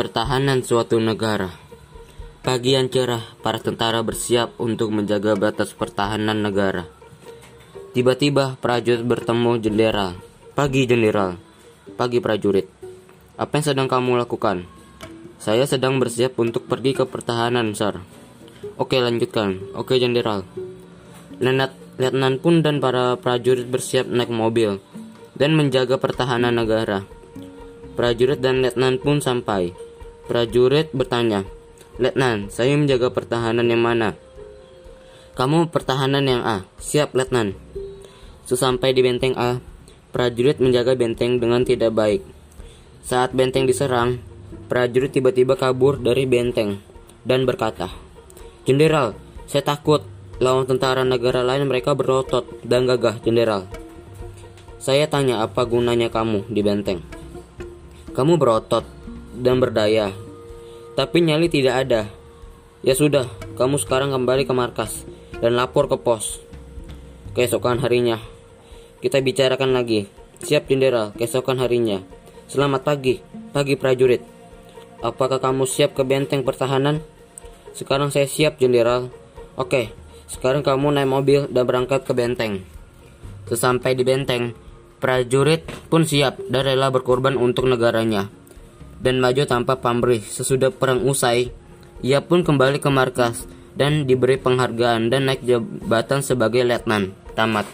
Pertahanan suatu negara. Pagi yang cerah, para tentara bersiap untuk menjaga batas pertahanan negara. Tiba-tiba prajurit bertemu jenderal. Pagi jenderal. Pagi prajurit. Apa yang sedang kamu lakukan? Saya sedang bersiap untuk pergi ke pertahanan, Sir. Oke, lanjutkan. Oke, jenderal. Lenat Letnan pun dan para prajurit bersiap naik mobil dan menjaga pertahanan negara. Prajurit dan letnan pun sampai. Prajurit bertanya, Letnan, saya menjaga pertahanan yang mana? Kamu pertahanan yang A. Siap, Letnan. Sesampai di benteng A, prajurit menjaga benteng dengan tidak baik. Saat benteng diserang, prajurit tiba-tiba kabur dari benteng dan berkata, Jenderal, saya takut lawan tentara negara lain mereka berotot dan gagah, Jenderal. Saya tanya apa gunanya kamu di benteng. Kamu berotot dan berdaya, tapi nyali tidak ada. Ya sudah, kamu sekarang kembali ke markas dan lapor ke pos. Keesokan harinya, kita bicarakan lagi. Siap jenderal, keesokan harinya. Selamat pagi, pagi prajurit. Apakah kamu siap ke benteng pertahanan? Sekarang saya siap jenderal. Oke, sekarang kamu naik mobil dan berangkat ke benteng. Sesampai di benteng, prajurit pun siap dan rela berkorban untuk negaranya dan maju tanpa pamrih. Sesudah perang usai, ia pun kembali ke markas dan diberi penghargaan dan naik jabatan sebagai letnan. Tamat.